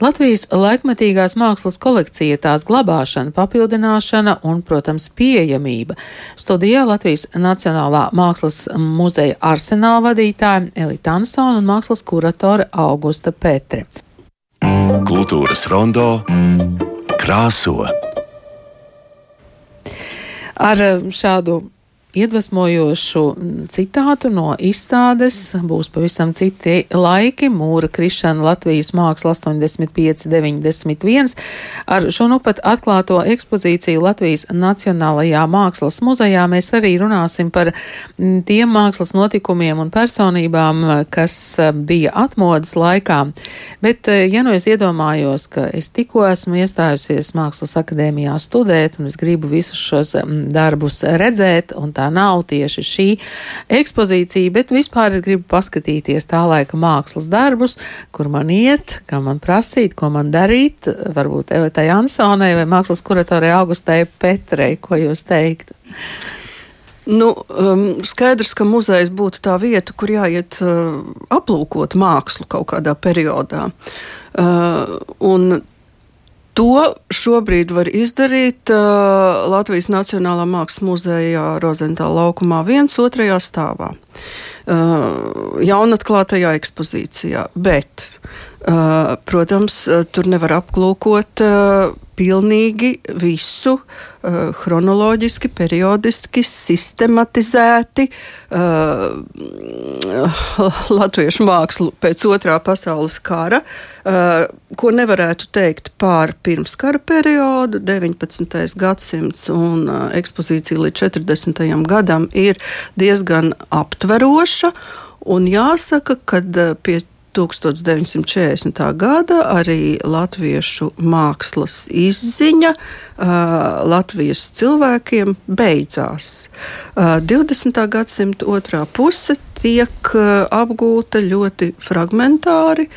Latvijas laikmetīgās mākslas kolekcija, tās glabāšana, papildināšana un, protams, pieejamība. Studijā Latvijas Nacionālā mākslas muzeja arsenāla vadītāja Elita Ansona un mākslas kuratore Augusta Petre. Kultūras rondo krāso. Ar šādu iedvesmojošu citātu no izstādes. Būs pavisam citi laiki. Mūra krišana Latvijas māksla 85, 91. Ar šo nu pat atklāto ekspozīciju Latvijas Nacionālajā mākslas muzejā mēs arī runāsim par tiem mākslas notikumiem un personībām, kas bija atmodas laikā. Bet, ja nu es iedomājos, ka es tikko esmu iestājusies Mākslas akadēmijā studēt un es gribu visus šos darbus redzēt un tā nav tieši šī ekspozīcija, bet vispār es gribu paskatīties tā laika mākslas darbus, kur man iet, kā man prasīt, ko man darīt, varbūt Elitai Ansonai vai mākslas kuratorai Augustai Petrei, ko jūs teiktu? Nu, um, skaidrs, ka muzejs būtu tā vieta, kur jāiet uh, aplūkot mākslu kaut kādā periodā. Uh, un To šobrīd var izdarīt uh, Latvijas Nacionālā Mākslas muzeja Rozentāla laukumā, viens otrajā stāvā, jaunatklātajā ekspozīcijā. Bet, uh, protams, uh, tur nevar aplūkot. Pilnīgi visu chronoloģiski, periodiski, sistematizēti uh, latviešu mākslu pēc otrā pasaules kara, uh, ko nevarētu teikt pār pirmskara periodu, 19. gadsimts un ekspozīcija līdz 40. gadam ir diezgan aptveroša. Un jāsaka, ka uh, pie 1940. gada arī latviešu mākslas izziņa uh, Latvijas cilvēkiem beidzās. Uh, 20. gadsimta otrā puse tiek uh, apgūta ļoti fragmentāri,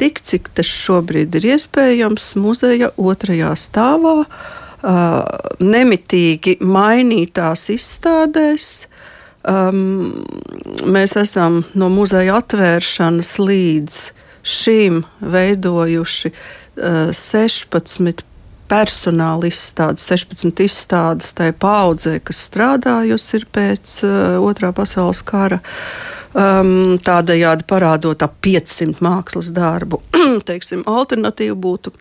tik cik tas šobrīd ir iespējams muzeja otrajā stāvā, uh, nemitīgi mainītās izstādēs um, mēs esam no muzeja atvēršanas līdz šim veidojuši uh, 16 personāla izstādes, 16 izstādes tajā paudzē, kas strādājusi pēc uh, otrā pasaules kara. Um, tādējādi parādot ap 500 mākslas darbu. Teiksim, alternatīva būtu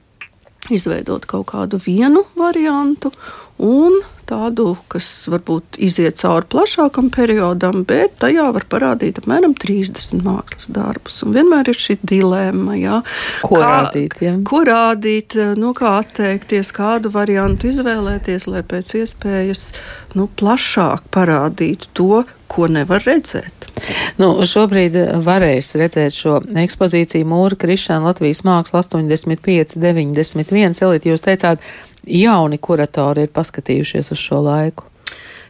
izveidot kaut kādu vienu variantu un tādu, kas varbūt iziet cauri plašākam periodam, bet tajā var parādīt apmēram 30 mākslas darbus. Un vienmēr ir šī dilemma, jā, ko kā, rādīt. Ja? Ko rādīt, nu, kā atteikties, kādu variantu izvēlēties, lai pēc iespējas nu, plašāk parādītu to, ko nevar redzēt. Nu, šobrīd varēs redzēt šo ekspozīciju Mūra Krišana Latvijas māksla 85, 91. Elit, jūs teicāt, jauni kuratori ir paskatījušies uz šo laiku?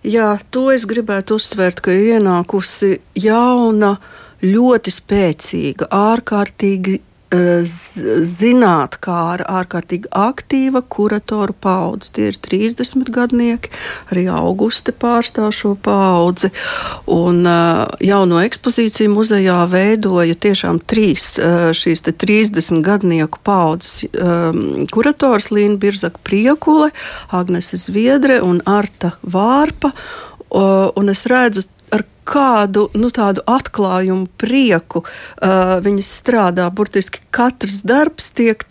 Jā, to es gribētu uzsvērt, ka ir ienākusi jauna, ļoti spēcīga, ārkārtīgi zinātnākāra, ārkārtīgi aktīva kuratoru paudze. Tie ir 30 gadnieki, arī auguste pārstāv šo paudzi. Un jauno ekspozīciju muzejā veidoja tiešām trīs šīs 30 gadnieku paudzes kurators Līna Birzaka Priekule, Agnese Zviedre un Arta Vārpa. Un es redzu kādu nu, tādu atklājumu prieku uh, viņas strādā. Burtiski katrs darbs tiek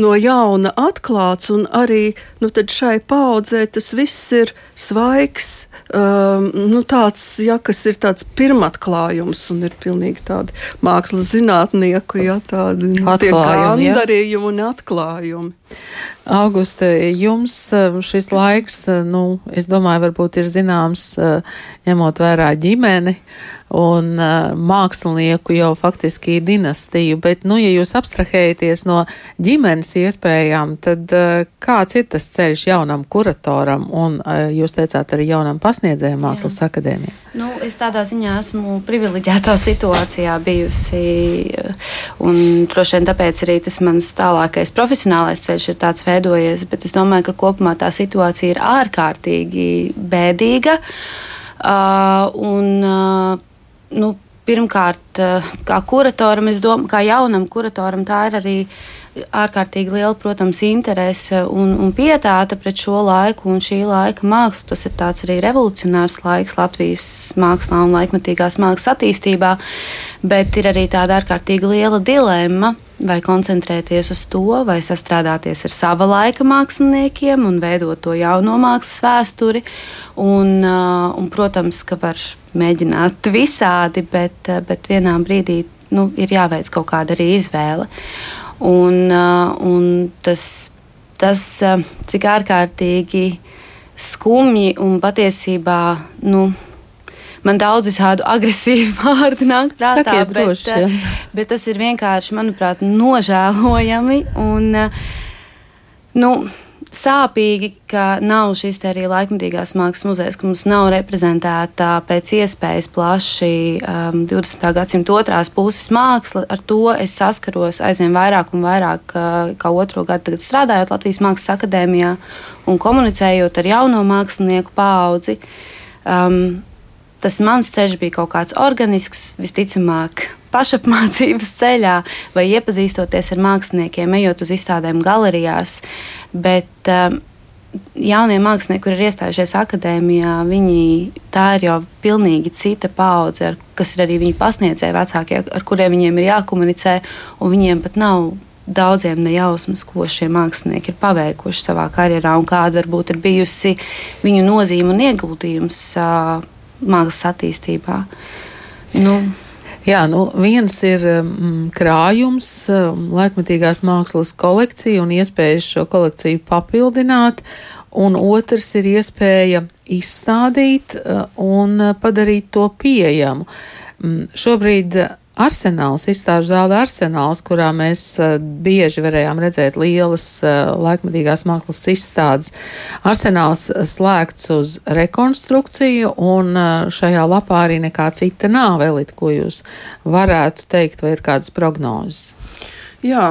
no jauna atklāts, un arī nu, šai paudzē tas viss ir svaigs. Um, nu, tāds, ja, kas ir tāds pirmatklājums, un ir pilnīgi tādi mākslas zinātnieku, ja tādi gandarījumi un atklājumi. Auguste, jums uh, šis laiks, uh, nu, es domāju, varbūt ir zināms, uh, ņemot vērā ģimeni un mākslinieku jau faktiski dinastiju, bet, nu, ja jūs abstrahējaties no ģimenes iespējām, tad kāds ir tas ceļš jaunam kuratoram un, jūs teicāt, arī jaunam pasniedzējam mākslas Jā. akadēmijā? Nu, es tādā ziņā esmu privileģētā situācijā bijusi, un droši vien tāpēc arī tas mans tālākais profesionālais ceļš ir tāds veidojies, bet es domāju, ka kopumā tā situācija ir ārkārtīgi bēdīga. Uh, un, uh, nu, pirmkārt, uh, kā kuratoram, domāju, kā jaunam kuratoram, tā ir arī ārkārtīgi liela, protams, interese un, un pietāta pret šo laiku un šī laika mākslu. Tas ir tāds arī revolucionārs laiks Latvijas mākslā un laikmatīgās mākslas attīstībā, bet ir arī tāda ārkārtīgi liela dilemma. Vai koncentrēties uz to, vai sastrādāties ar sava laika māksliniekiem un veidot to jauno mākslas vēsturi. Un, un, protams, ka var mēģināt visādi, bet, bet vienā brīdī nu, ir jāveic kaut kāda arī izvēle. Uh, un tas, tas, uh, cik ārkārtīgi skumji un patiesībā. Nu, Man daudz visādu agresīvu vārdu nāk prātā, Sakiet bet, droši, uh, bet tas ir vienkārši, manuprāt, nožēlojami. Un, nu, sāpīgi, ka nav šis arī laikmatīgās mākslas muzejs, ka mums nav reprezentēta pēc iespējas plaši um, 20. gadsimta otrās puses māksla. Ar to es saskaros aizvien vairāk un vairāk, uh, kā otro gadu strādājot Latvijas Mākslas akadēmijā un komunicējot ar jauno mākslinieku paudzi. Um, tas mans ceļš bija kaut kāds organisks, visticamāk, pašapmācības ceļā, vai iepazīstoties ar māksliniekiem, ejot uz izstādēm galerijās. Bet um, jaunie mākslinieki, kur ir iestājušies akadēmijā, viņi tā ir jau pilnīgi cita paudze, ar, kas ir arī viņu pasniedzēji vecākie, ar kuriem viņiem ir jākomunicē, un viņiem pat nav. Daudziem nejausmas, ko šie mākslinieki ir paveikuši savā karjerā, un kāda varbūt ir bijusi viņu nozīme un ieguldījums uh, mākslas attīstībā. Nu, Jā, nu, viens ir mm, krājums, laikmatīgās mākslas kolekcija un iespējas šo kolekciju papildināt, un otrs ir iespēja izstādīt uh, un padarīt to pieejamu. Šobrīd arsenāls, izstāžu zāle arsenāls, kurā mēs uh, bieži varējām redzēt lielas uh, laikmatīgās mākslas izstādes. Arsenāls slēgts uz rekonstrukciju, un šajā lapā arī nekā cita nav. Elit, ko jūs varētu teikt, vai ir kādas prognozes? Jā,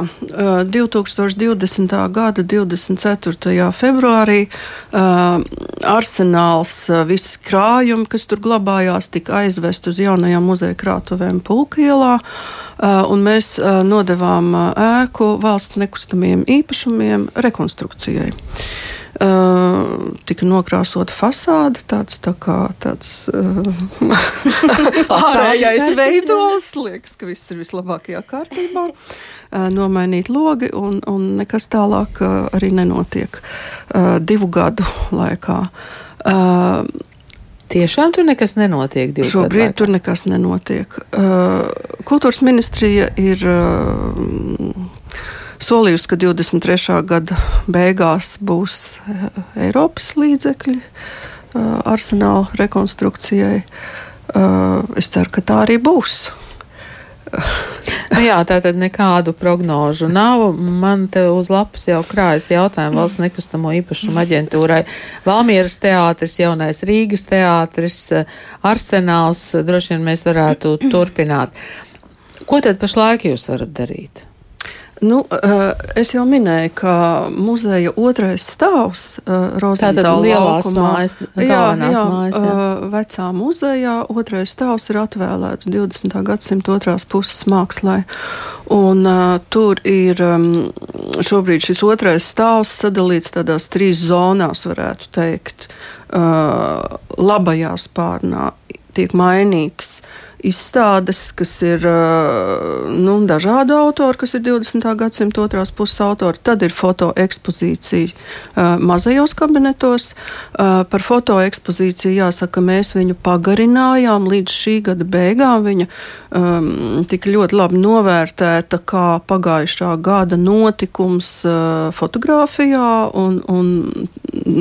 2020. gada 24. februārī arsenāls, visi krājumi, kas tur glabājās, tika aizvest uz jaunajām muzeja krātuvēm Pulkielā, un mēs nodevām ēku valsts nekustamiem īpašumiem rekonstrukcijai. Tika nokrāsota fasāde, tāds tā kā tāds uh, ārējais veidols. Liekas, ka viss ir vislabākajā kārtībā. Uh, nomainīt logi, un, un nekas tālāk uh, arī nenotiek divu gadu laikā. Tiešām tur nekas nenotiek. Šobrīd tur nekas nenotiek. Kultūras ministrija ir. Solījusi, ka 23. gada beigās būs eh, Eiropas līdzekļi eh, arsenāla rekonstrukcijai. Eh, es ceru, ka tā arī būs. nu jā, tā tad nekādu prognožu nav. Man te uz lapas jau krājas jautājumu valsts nekustamo īpašumu aģentūrai. Valmieras teātris, jaunais Rīgas teātris, arsenāls, droši vien mēs varētu turpināt. Ko tad pašlaik jūs varat darīt? Nu, eh, es jau minēju, ka muzeja otrais stāvs eh, Rozentāla laukumā, jā, jā, mājas, jā. Eh, vecā muzejā otrais stāvs ir atvēlēts 20. gadsimta otrās puses mākslai. Un, uh, tur ir um, šobrīd šis otrais stāvs sadalīts tādās trīs zonās, varētu teikt. Uh, labajā spārnā tiek mainītas uh, izstādes, kas ir nu, dažādu autoru, kas ir 20. gadsimta otrās puses autori. Tad ir fotoekspozīcija mazajos kabinetos. Par fotoekspozīciju jāsaka, mēs viņu pagarinājām līdz šī gada beigām. Viņa um, tika ļoti labi novērtēta kā pagājušā gada notikums uh, fotografijā, un, un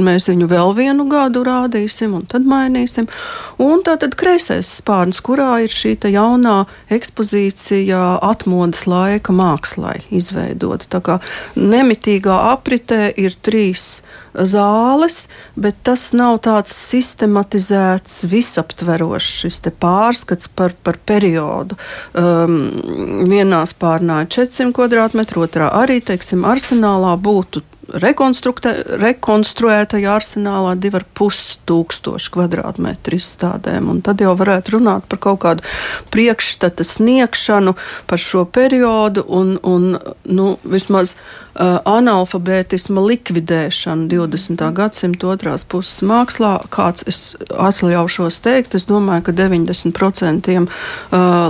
mēs viņu vēl vienu gadu rādīsim, un tad mainīsim. Un tā tad kreisais spārns, kurā ir ir šī jaunā ekspozīcija atmodas laika mākslai izveidota. Tā kā nemitīgā apritē ir trīs zāles, bet tas nav tāds sistematizēts, visaptverošs šis pārskats par, par periodu. Um, vienā spārnā ir 400 km, otrā arī, teiksim, arsenālā būtu rekonstruētajā arsenālā 2,5 tūkstoši kvadrātmetru izstādēm. Tad jau varētu runāt par kaut kādu priekšstata sniegšanu par šo periodu un, un nu, vismaz analfabētisma likvidēšanu 20. gadsimta otrās puses mākslā. Kāds es atļaušos teikt, es domāju, ka 90% uh,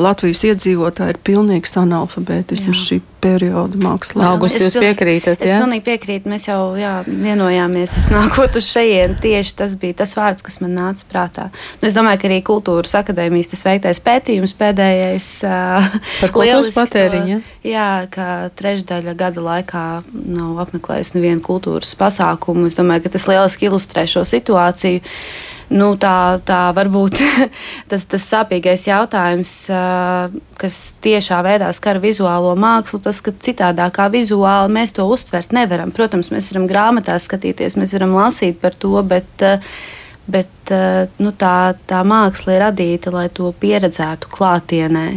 Latvijas iedzīvotāji ir pilnīgs analfabētisms šī perioda mākslā. Augusts, jūs piekrītat? Es pilnīgi piekrītu. Mēs jau jā, vienojāmies, es nākot uz šejien. Tieši tas bija tas vārds, kas man nāca prātā. Nu, es domāju, ka arī kultūras akadēmijas tas veiktais pētījums pēdējais. Par kultūras patēriņu. Jā, ka trešdaļa gada laikā nav apmeklējis nevienu kultūras pasākumu. Es domāju, ka tas lieliski ilustrē šo situāciju. Nu, tā, tā varbūt tas, tas sāpīgais jautājums, kas tiešā veidā skar vizuālo mākslu, tas, ka citādākā vizuāli mēs to uztvert nevaram. Protams, mēs varam grāmatās skatīties, mēs varam lasīt par to, bet, bet nu, tā, tā māksla ir radīta, lai to pieredzētu klātienē.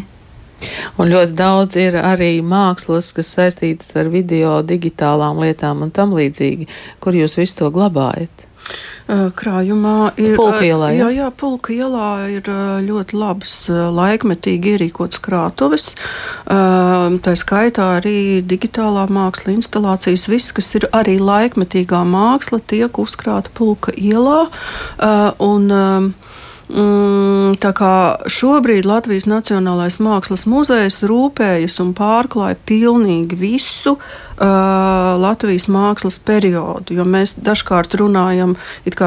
Un ļoti daudz ir arī mākslas, kas saistītas ar video, digitālām lietām un tam līdzīgi, kur jūs visu to glabājat. Krājumā ir pulka ielā. Jā, jā, pulka ielā ir ļoti labas, laikmetīgi ierīkotas krātuves. Tā skaitā arī digitālā māksla, instalācijas, viss, kas ir arī laikmetīgā māksla, tiek uzkrāta pulka ielā. Un, tā kā šobrīd Latvijas Nacionālais Mākslas muzejs rūpējas un pārklāja pilnīgi visu uh, Latvijas mākslas periodu, jo mēs dažkārt runājam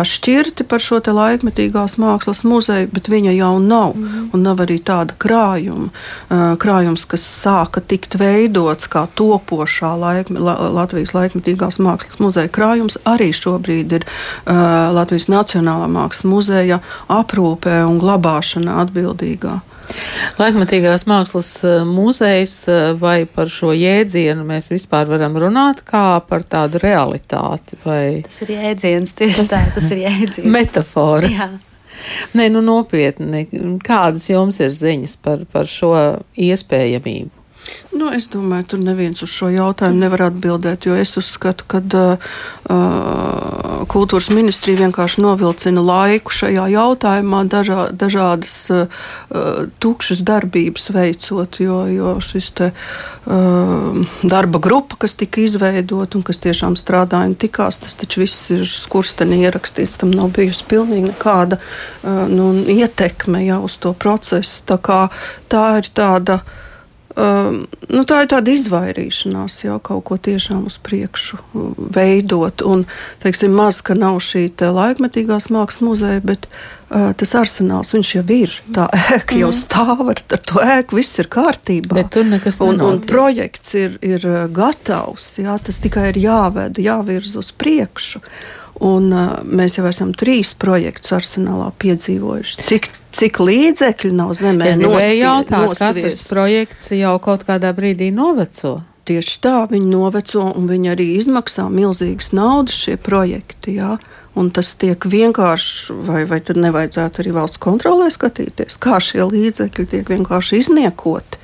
šķirti par šo te laikmetīgās mākslas muzeju, bet viņa jau nav, mm un nav arī tāda krājuma. Uh, krājums, kas sāka tikt veidots kā topošā laikme, la, Latvijas laikmetīgās mākslas muzeja krājums, arī šobrīd ir uh, Latvijas Nacionālā mākslas muzeja aprūpē un glabāšanā atbildīgā. Laikmatīgās mākslas eh, muzejs eh, vai par šo jēdzienu mēs vispār varam runāt kā par tādu realitāti? Vai... Tas ir jēdziens, tieši tas, tā, tas ir jēdziens. Metafora. Jā. Nē, nu nopietni, kādas jums ir ziņas par, par šo iespējamību? Nu, es domāju, tur neviens uz šo jautājumu nevar atbildēt, jo es uzskatu, ka uh, uh, kultūras ministrija vienkārši novilcina laiku šajā jautājumā, dažā, dažādas uh, tukšas darbības veicot, jo, jo šis te, uh, darba grupa, kas tika izveidota un kas tiešām strādāja un tikās, tas taču viss ir skursteni ierakstīts, tam nav bijusi pilnīgi nekāda uh, nu, ietekme jau uz to procesu. Tā, kā, tā ir tāda. Um, nu, tā ir tāda izvairīšanās, jau kaut ko tiešām uz priekšu uh, veidot. Un, teiksim, maz, ka nav šī laikmetīgās mākslas muzeja, bet uh, tas arsenāls jau ir. Tā ēka jau mhm. stāv ar, ar to ēku, viss ir kārtībā. Bet tur nekas un, un projekts ir, ir uh, gatavs. Jā, tas tikai ir jāved, jāvirz uz priekšu. Un, uh, mēs jau esam trīs projektus arsenālā piedzīvojuši. Cik cik līdzekļu nav zemē. Es gribēju jautāt, katrs projekts jau kaut kādā brīdī noveco. Tieši tā, viņi noveco un viņi arī izmaksā milzīgas naudas šie projekti. Jā. Un tas tiek vienkārši, vai, vai tad nevajadzētu arī valsts kontrolē skatīties, kā šie līdzekļi tiek vienkārši izniekoti.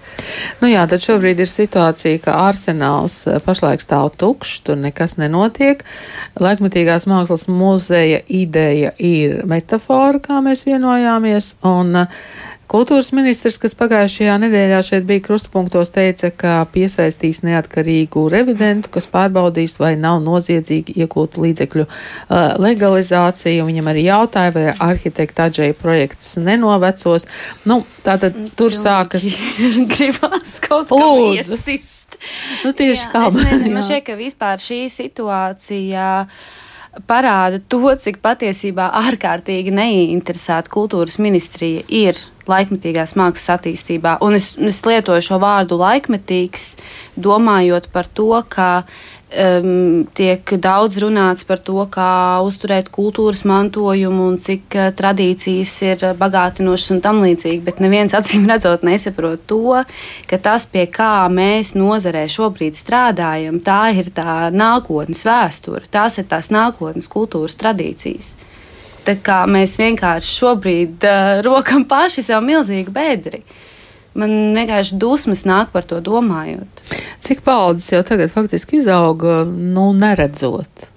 Nu jā, tad šobrīd ir situācija, ka arsenāls eh, pašlaik stāv tukšs, tur nekas nenotiek. Laikmatīgās mākslas muzeja ideja ir metafora, kā mēs vienojāmies, un uh, Kultūras ministrs, kas pagājušajā nedēļā šeit bija krustpunktos, teica, ka piesaistīs neatkarīgu revidentu, kas pārbaudīs, vai nav noziedzīgi iegūtu līdzekļu uh, legalizācija. Viņam arī jautāja, vai arhitekta Adžēja projekts nenovecos. Nu, tātad tur sākas. Gribās kaut ko iesist. Nu, tieši jā, kā man. Man šķiet, ka vispār šī situācija parāda to, cik patiesībā ārkārtīgi neinteresēta kultūras ministrija ir laikmetīgās mākslas attīstībā. Un es, es lietoju šo vārdu laikmetīgs, domājot par to, ka um, tiek daudz runāts par to, kā uzturēt kultūras mantojumu un cik uh, tradīcijas ir bagātinošas un tam līdzīgi. Bet neviens acīm redzot nesaprot to, ka tas, pie kā mēs nozarē šobrīd strādājam, tā ir tā nākotnes vēsture, tās ir tās nākotnes kultūras tradīcijas. Tā kā mēs vienkārši šobrīd uh, rokam paši sev milzīgu bedri. Man vienkārši dusmas nāk par to domājot. Cik paudzes jau tagad faktiski izauga, nu, neredzot?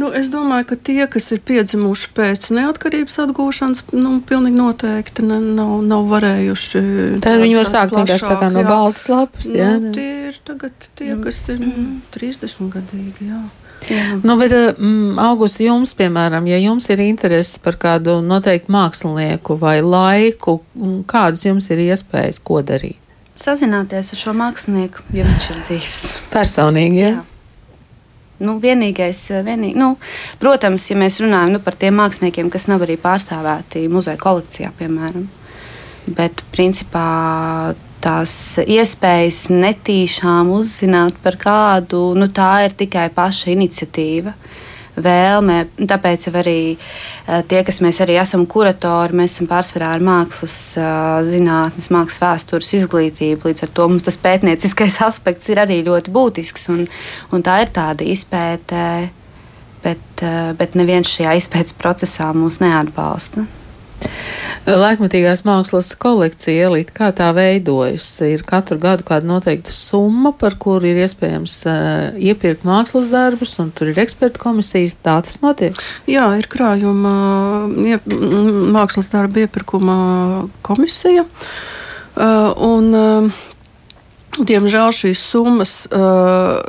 Nu, es domāju, ka tie, kas ir piedzimuši pēc neatkarības atgūšanas, nu, pilnīgi noteikti ne, nav, nav varējuši. Tad viņi var sākt vienkārši tā kā no baltas lapas. Jā, nu, tie ir tagad tie, kas ir mm. 30 gadīgi. Jā. Jā. Nu, bet, mm, Augusta, jums, piemēram, ja jums ir interese par kādu noteiktu mākslinieku vai laiku, kādas jums ir iespējas, ko darīt? Sazināties ar šo mākslinieku, ja viņš ir dzīves. Personīgi, jā. jā. Nu, vienīgais, eh, vienīgi, nu, protams, ja mēs runājam nu, par tiem māksliniekiem, kas nav arī pārstāvēti muzeja kolekcijā, piemēram, bet principā tās iespējas netīšām uzzināt par kādu, nu, tā ir tikai paša iniciatīva. Vēlme. Tāpēc arī eh, tie, kas mēs arī esam kuratori, mēs esam pārsvarā ar mākslas eh, zinātnes, mākslas vēstures izglītību. Līdz ar to mums tas pētnieciskais aspekts ir arī ļoti būtisks. Un, un tā ir tāda izpēte, bet, eh, bet neviens šajā izpētes procesā mūs neatbalsta. Laikmatīgās mākslas kolekcija elite, kā tā veidojas? Ir katru gadu kāda noteikta summa, par kuru ir iespējams uh, iepirkt mākslas darbus, un tur ir ekspertu komisijas. Tā tas notiek? Jā, ir krājuma iep, mākslas darba iepirkuma komisija. Uh, un, uh, diemžēl šīs summas. Uh,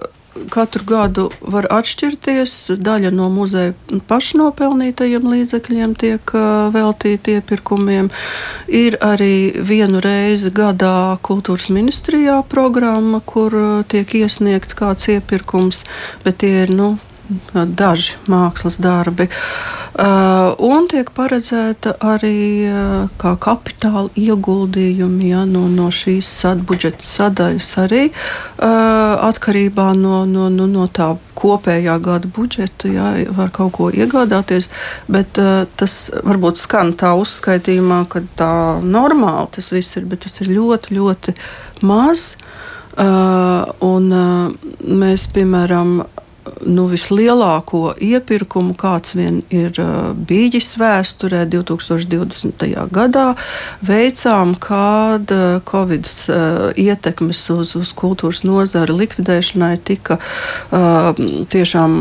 katru gadu var atšķirties. Daļa no muzeja pašnopelnītajiem līdzekļiem tiek veltīta iepirkumiem. Ir arī vienu reizi gadā kultūras ministrijā programma, kur tiek iesniegts kāds iepirkums, bet tie ir nu, daži mākslas darbi. Uh, un tiek paredzēta arī uh, kā kapitāla ieguldījumi ja, no, no šīs budžeta sadaļas, arī uh, atkarībā no, no, no, no tā kopējā gada budžeta, ja, var kaut ko iegādāties. Bet tas varbūt skan tā uzskaitījumā, ka tā normāli tas viss ir, bet tas ir ļoti, ļoti maz. Uh, un, uh, mēs, piemēram, nu, vislielāko iepirkumu, kāds vien ir uh, bijis vēsturē, 2020. gadā veicām, kad uh, Covid uh, ietekmes uz, uz kultūras nozari likvidēšanai tika uh, tiešām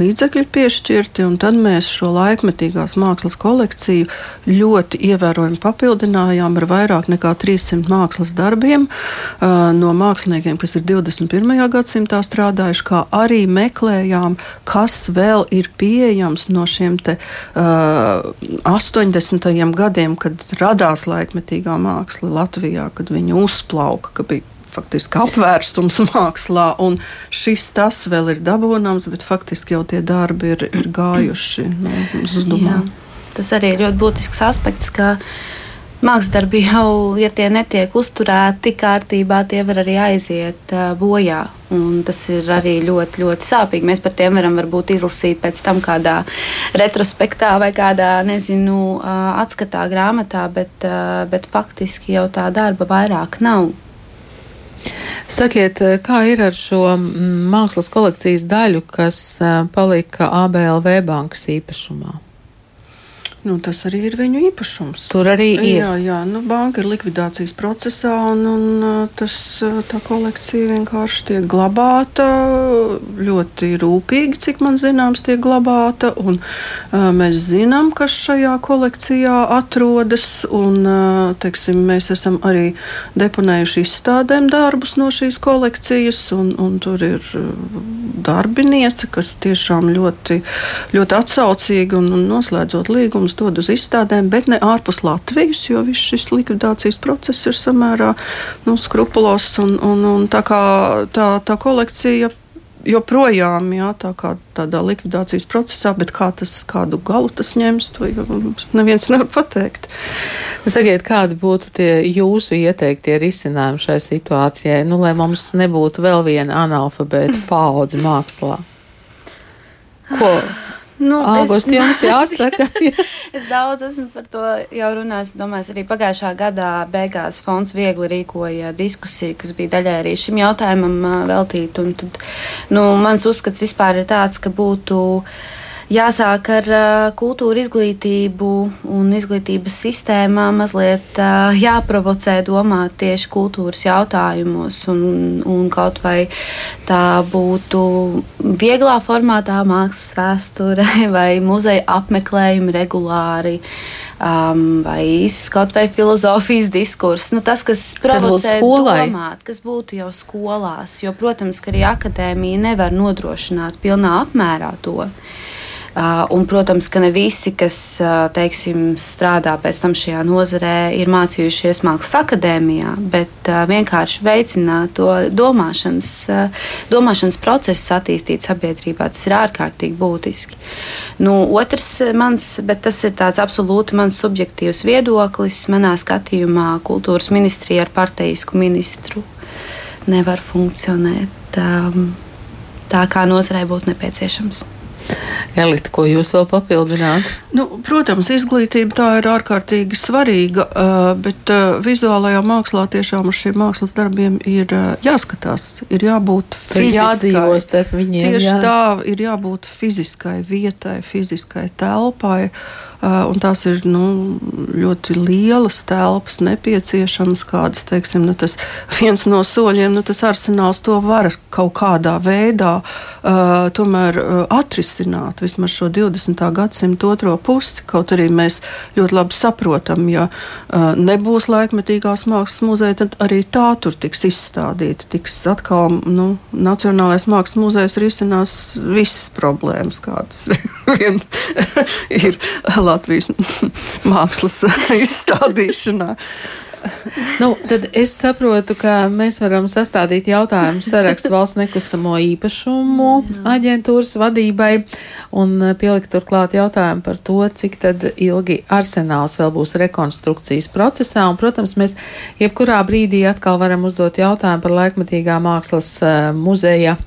līdzekļi piešķirti, un tad mēs šo laikmetīgās mākslas kolekciju ļoti ievērojami papildinājām ar vairāk nekā 300 mākslas darbiem uh, no māksliniekiem, kas ir 21. gadsimtā strādājuši, kā arī meklējumi meklējām, kas vēl ir pieejams no šiem te, uh, 80. gadiem, kad radās laikmetīgā māksla Latvijā, kad viņa uzplauka, ka bija faktiski apvērstums mākslā, un šis tas vēl ir dabūnams, bet faktiski jau tie darbi ir, ir gājuši nu, uz domām. Tas arī ir ļoti būtisks aspekts, ka Māksdarbi jau, ja tie netiek uzturēti kārtībā, tie var arī aiziet bojā. Un tas ir arī ļoti, ļoti sāpīgi. Mēs par tiem varam izlasīt pēc tam kādā retrospektā vai kādā, nezinu, atskatā grāmatā, bet, bet faktiski jau tā darba vairāk nav. Sakiet, kā ir ar šo mākslas kolekcijas daļu, kas palika ABLV bankas īpašumā? Nu, tas arī ir viņu īpašums. Tur arī ir. Jā, jā nu, banka ir likvidācijas procesā, un, un tas, tā kolekcija vienkārši tiek glabāta ļoti rūpīgi, cik man zināms, tiek glabāta. Un, uh, mēs zinām, kas šajā kolekcijā atrodas, un uh, teiksim, mēs esam arī deponējuši izstādēm darbus no šīs kolekcijas, un, un tur ir darbiniece, kas tiešām ļoti, ļoti atsaucīgi un, un noslēdzot līgumus dod uz izstādēm, bet ne ārpus Latvijas, jo viss šis likvidācijas process ir samērā nu, skrupulos. Un, un, un tā kā tā, tā kolekcija joprojām jā, tā kā tādā likvidācijas procesā, bet kā tas, kādu galu tas ņems, to neviens nevar pateikt. Sakiet, kādi būtu tie jūsu ieteiktie risinājumi šai situācijai, nu, lai mums nebūtu vēl viena analfabēta paudze mākslā? Ko? Nu, Augusts jums jāsaka. es daudz esmu par to jau runājis. Domāju, arī pagājušā gadā beigās fonds viegli rīkoja diskusiju, kas bija daļai arī šim jautājumam veltīta. Nu, mans uzskats vispār ir tāds, ka būtu Jāsāk ar kultūra izglītību un izglītības sistēmā mazliet jāprovocē domāt tieši kultūras jautājumos. Un, un kaut vai tā būtu vieglā formātā, mākslas vēsture vai muzeja apmeklējumi regulāri. Um, vai kaut vai filozofijas diskurss, nu, tas, kas provocē domāt, kas būtu jau skolās. Jo, protams, ka arī akadēmija nevar nodrošināt pilnā apmērā to. Uh, un, protams, ka ne visi, kas uh, teiksim, strādā pēc tam šajā nozarē, ir mācījušies mākslas akadēmijā, bet uh, vienkārši veicināt to domāšanas, domāšanas procesu attīstīt sabiedrībā. Tas ir ārkārtīgi būtiski. Nu, otrs mans, bet tas ir tāds absolūti mans subjektīvs viedoklis. Manā skatījumā kultūras ministrija ar partijisku ministru nevar funkcionēt um, tā, kā nozarei būtu nepieciešams. Elita, ko jūs vēl papildināt? Nu, protams, izglītība tā ir ārkārtīgi svarīga, bet vizuālajā mākslā tiešām uz šiem mākslas darbiem ir jāskatās, ir jābūt fiziskai. Viņiem, Tieši jā. tā ir jābūt fiziskai vietai, fiziskai telpai. Un tās ir nu, ļoti lielas telpas, nepieciešamas. Kādas, teiksim, nu, tas viens no soļiem, nu, tas arsenāls to var kaut kādā veidā uh, tomēr uh, atrisināt vismaz šo 20. gadsimta otro pusi. Kaut arī mēs ļoti labi saprotam, ja uh, nebūs laikmetīgās mākslas muzeja, tad arī tā tur tiks izstādīta. Tiks atkal nu, Nacionālais mākslas muzejs risinās visas problēmas, kādas vien ir Latvijas mākslas izstādīšanā. nu, tad es saprotu, ka mēs varam sastādīt jautājumu sarakstu valsts nekustamo īpašumu aģentūras vadībai un pielikt turklāt jautājumu par to, cik ilgi arsenāls vēl būs rekonstrukcijas procesā. Un, protams, mēs jebkurā brīdī atkal varam uzdot jautājumu par laikmatīgā mākslas uh, muzeja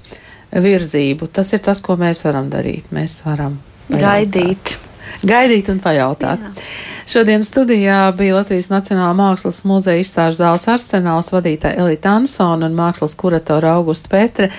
virzību. Tas ir tas, ko mēs varam darīt. Mēs varam gaidīt. Gaidīt un pajautāt. Jā. Šodien studijā bija Latvijas Nacionālā mākslas muzeja izstāžu zāles arsenāls vadītāja Elita Ansona un mākslas kuratora Augusta Petre.